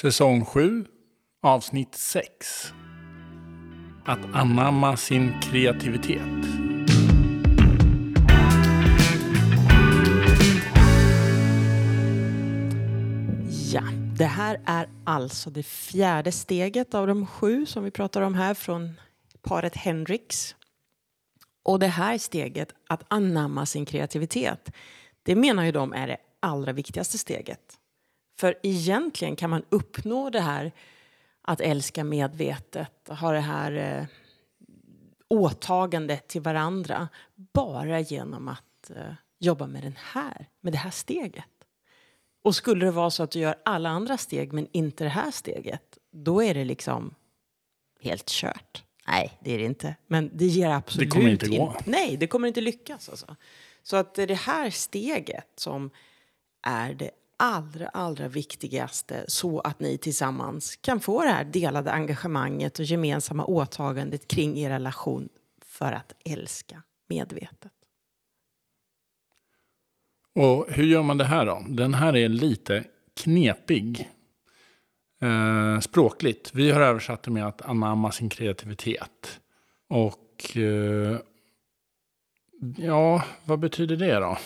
Säsong 7, avsnitt 6. Att anamma sin kreativitet. Ja, det här är alltså det fjärde steget av de sju som vi pratar om här från paret Hendrix. Och det här steget, att anamma sin kreativitet, det menar ju de är det allra viktigaste steget. För egentligen kan man uppnå det här att älska medvetet, ha det här eh, åtagandet till varandra bara genom att eh, jobba med, den här, med det här steget. Och skulle det vara så att du gör alla andra steg men inte det här steget, då är det liksom helt kört. Nej, det är det inte. Men det ger absolut Det kommer inte gå. In, nej, det kommer inte lyckas. Alltså. Så att det här steget som är det allra, allra viktigaste så att ni tillsammans kan få det här delade engagemanget och gemensamma åtagandet kring er relation för att älska medvetet. Och hur gör man det här då? Den här är lite knepig. Eh, språkligt. Vi har översatt det med att anamma sin kreativitet. Och eh, ja, vad betyder det då?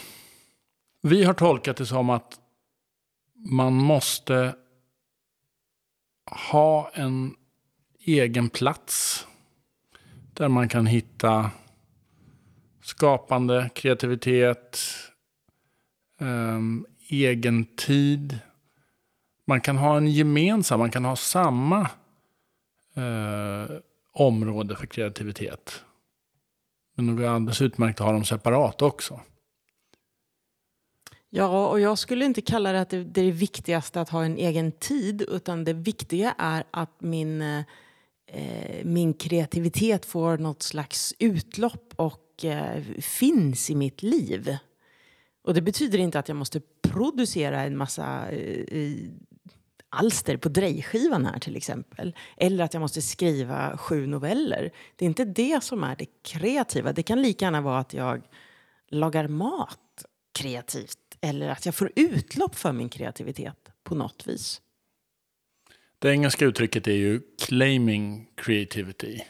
Vi har tolkat det som att man måste ha en egen plats där man kan hitta skapande, kreativitet, um, egen tid. Man kan ha en gemensam, man kan ha samma uh, område för kreativitet. Men det går alldeles utmärkt att ha dem separat också. Ja, och jag skulle inte kalla det att det, det är det viktigaste att ha en egen tid, utan det viktiga är att min, eh, min kreativitet får något slags utlopp och eh, finns i mitt liv. Och det betyder inte att jag måste producera en massa eh, alster på drejskivan här till exempel. Eller att jag måste skriva sju noveller. Det är inte det som är det kreativa. Det kan lika gärna vara att jag lagar mat kreativt eller att jag får utlopp för min kreativitet på något vis. Det engelska uttrycket är ju claiming creativity.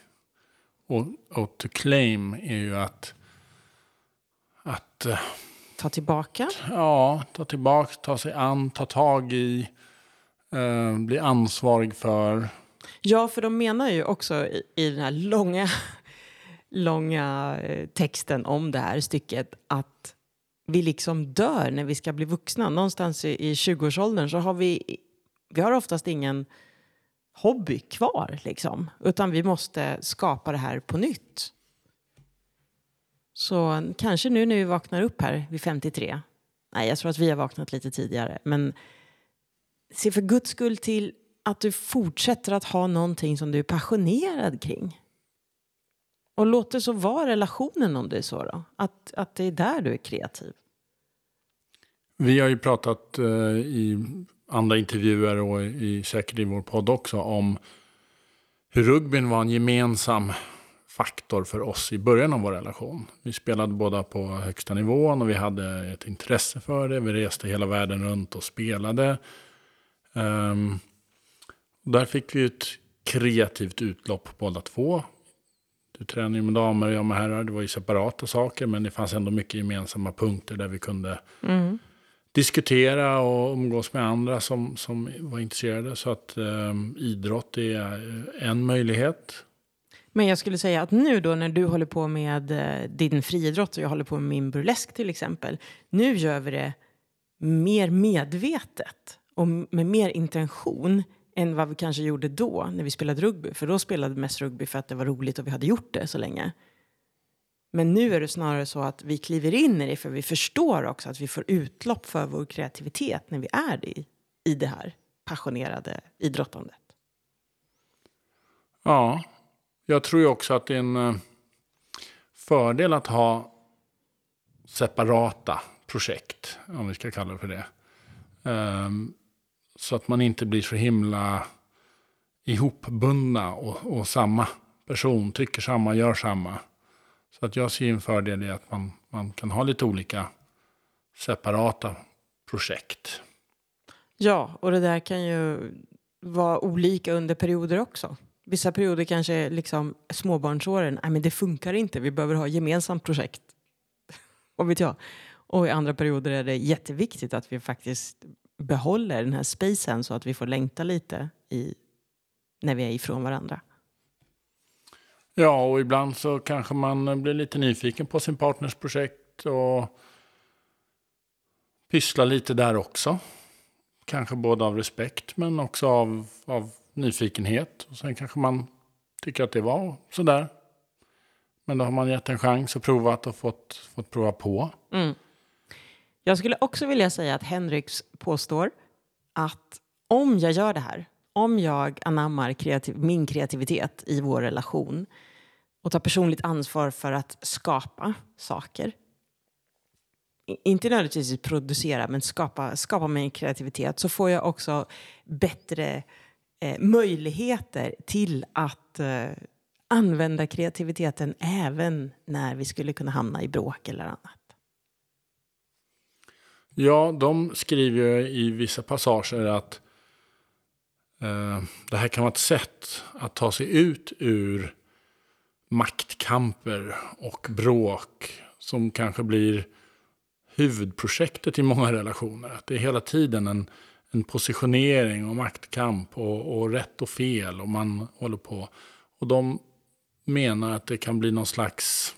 Och, och to claim är ju att... att eh, ta tillbaka? Ja, ta tillbaka, ta sig an, ta tag i, eh, bli ansvarig för. Ja, för de menar ju också i, i den här långa, långa eh, texten om det här stycket att vi liksom dör när vi ska bli vuxna. Någonstans i, i 20-årsåldern så har vi, vi har oftast ingen hobby kvar liksom. Utan vi måste skapa det här på nytt. Så kanske nu när vi vaknar upp här vid 53. Nej, jag tror att vi har vaknat lite tidigare. Men se för guds skull till att du fortsätter att ha någonting som du är passionerad kring. Och låt det så vara relationen om det är så då. Att, att det är där du är kreativ. Vi har ju pratat eh, i andra intervjuer och i, säkert i vår podd också om hur rugbyn var en gemensam faktor för oss i början av vår relation. Vi spelade båda på högsta nivån och vi hade ett intresse för det. Vi reste hela världen runt och spelade. Um, där fick vi ett kreativt utlopp båda två. Du tränar ju med damer och jag med herrar. Det var ju separata saker men det fanns ändå mycket gemensamma punkter där vi kunde mm. diskutera och umgås med andra som, som var intresserade. Så att um, idrott är en möjlighet. Men jag skulle säga att nu då när du håller på med eh, din friidrott och jag håller på med min burlesk till exempel. Nu gör vi det mer medvetet och med mer intention än vad vi kanske gjorde då när vi spelade rugby. För då spelade vi mest rugby för att det var roligt och vi hade gjort det så länge. Men nu är det snarare så att vi kliver in i det för vi förstår också att vi får utlopp för vår kreativitet när vi är det i det här passionerade idrottandet. Ja, jag tror ju också att det är en eh, fördel att ha separata projekt, om vi ska kalla det för det. Um, så att man inte blir så himla ihopbundna och, och samma person tycker samma, gör samma. Så att jag ser en fördel i att man, man kan ha lite olika separata projekt. Ja, och det där kan ju vara olika under perioder också. Vissa perioder kanske liksom småbarnsåren, nej men det funkar inte, vi behöver ha gemensamt projekt. Vad vet jag? Och i andra perioder är det jätteviktigt att vi faktiskt behåller den här spacen så att vi får längta lite i, när vi är ifrån varandra. Ja, och ibland så kanske man blir lite nyfiken på sin partners projekt och pysslar lite där också. Kanske både av respekt men också av, av nyfikenhet. Och sen kanske man tycker att det var sådär. Men då har man gett en chans och provat och fått, fått prova på. Mm. Jag skulle också vilja säga att Henriks påstår att om jag gör det här, om jag anammar kreativ min kreativitet i vår relation och tar personligt ansvar för att skapa saker, inte nödvändigtvis producera, men skapa, skapa min kreativitet, så får jag också bättre eh, möjligheter till att eh, använda kreativiteten även när vi skulle kunna hamna i bråk eller annat. Ja, de skriver ju i vissa passager att eh, det här kan vara ett sätt att ta sig ut ur maktkamper och bråk som kanske blir huvudprojektet i många relationer. Att det är hela tiden en, en positionering och maktkamp och, och rätt och fel och man håller på. Och de menar att det kan bli någon slags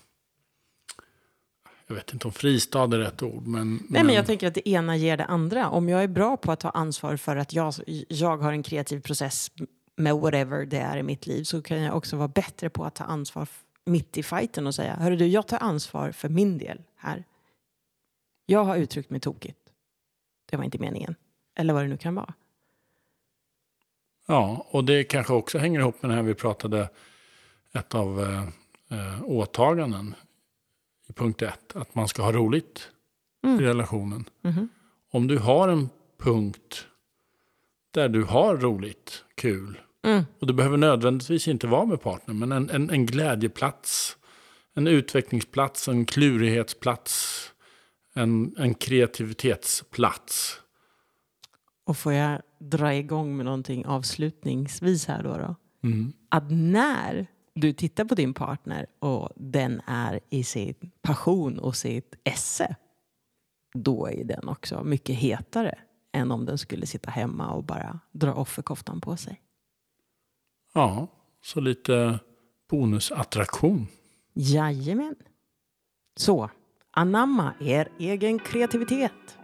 jag vet inte om fristad är rätt ord. Men, Nej, men... men jag tänker att det ena ger det andra. Om jag är bra på att ta ansvar för att jag, jag har en kreativ process med whatever det är i mitt liv så kan jag också vara bättre på att ta ansvar mitt i fighten och säga Hörru du, jag tar ansvar för min del här. Jag har uttryckt mig tokigt. Det var inte meningen. Eller vad det nu kan vara. Ja, och det kanske också hänger ihop med det här vi pratade, ett av eh, eh åtaganden punkt ett, att man ska ha roligt mm. i relationen. Mm. Om du har en punkt där du har roligt, kul, mm. och det behöver nödvändigtvis inte vara med partnern, men en, en, en glädjeplats, en utvecklingsplats, en klurighetsplats, en, en kreativitetsplats. Och får jag dra igång med någonting avslutningsvis här då? då? Mm. Att när du tittar på din partner och den är i sin passion och sitt esse, då är den också mycket hetare än om den skulle sitta hemma och bara dra offerkoftan på sig. Ja, så lite bonusattraktion. Jajamän. Så, anamma er egen kreativitet.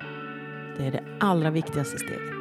Det är det allra viktigaste steget.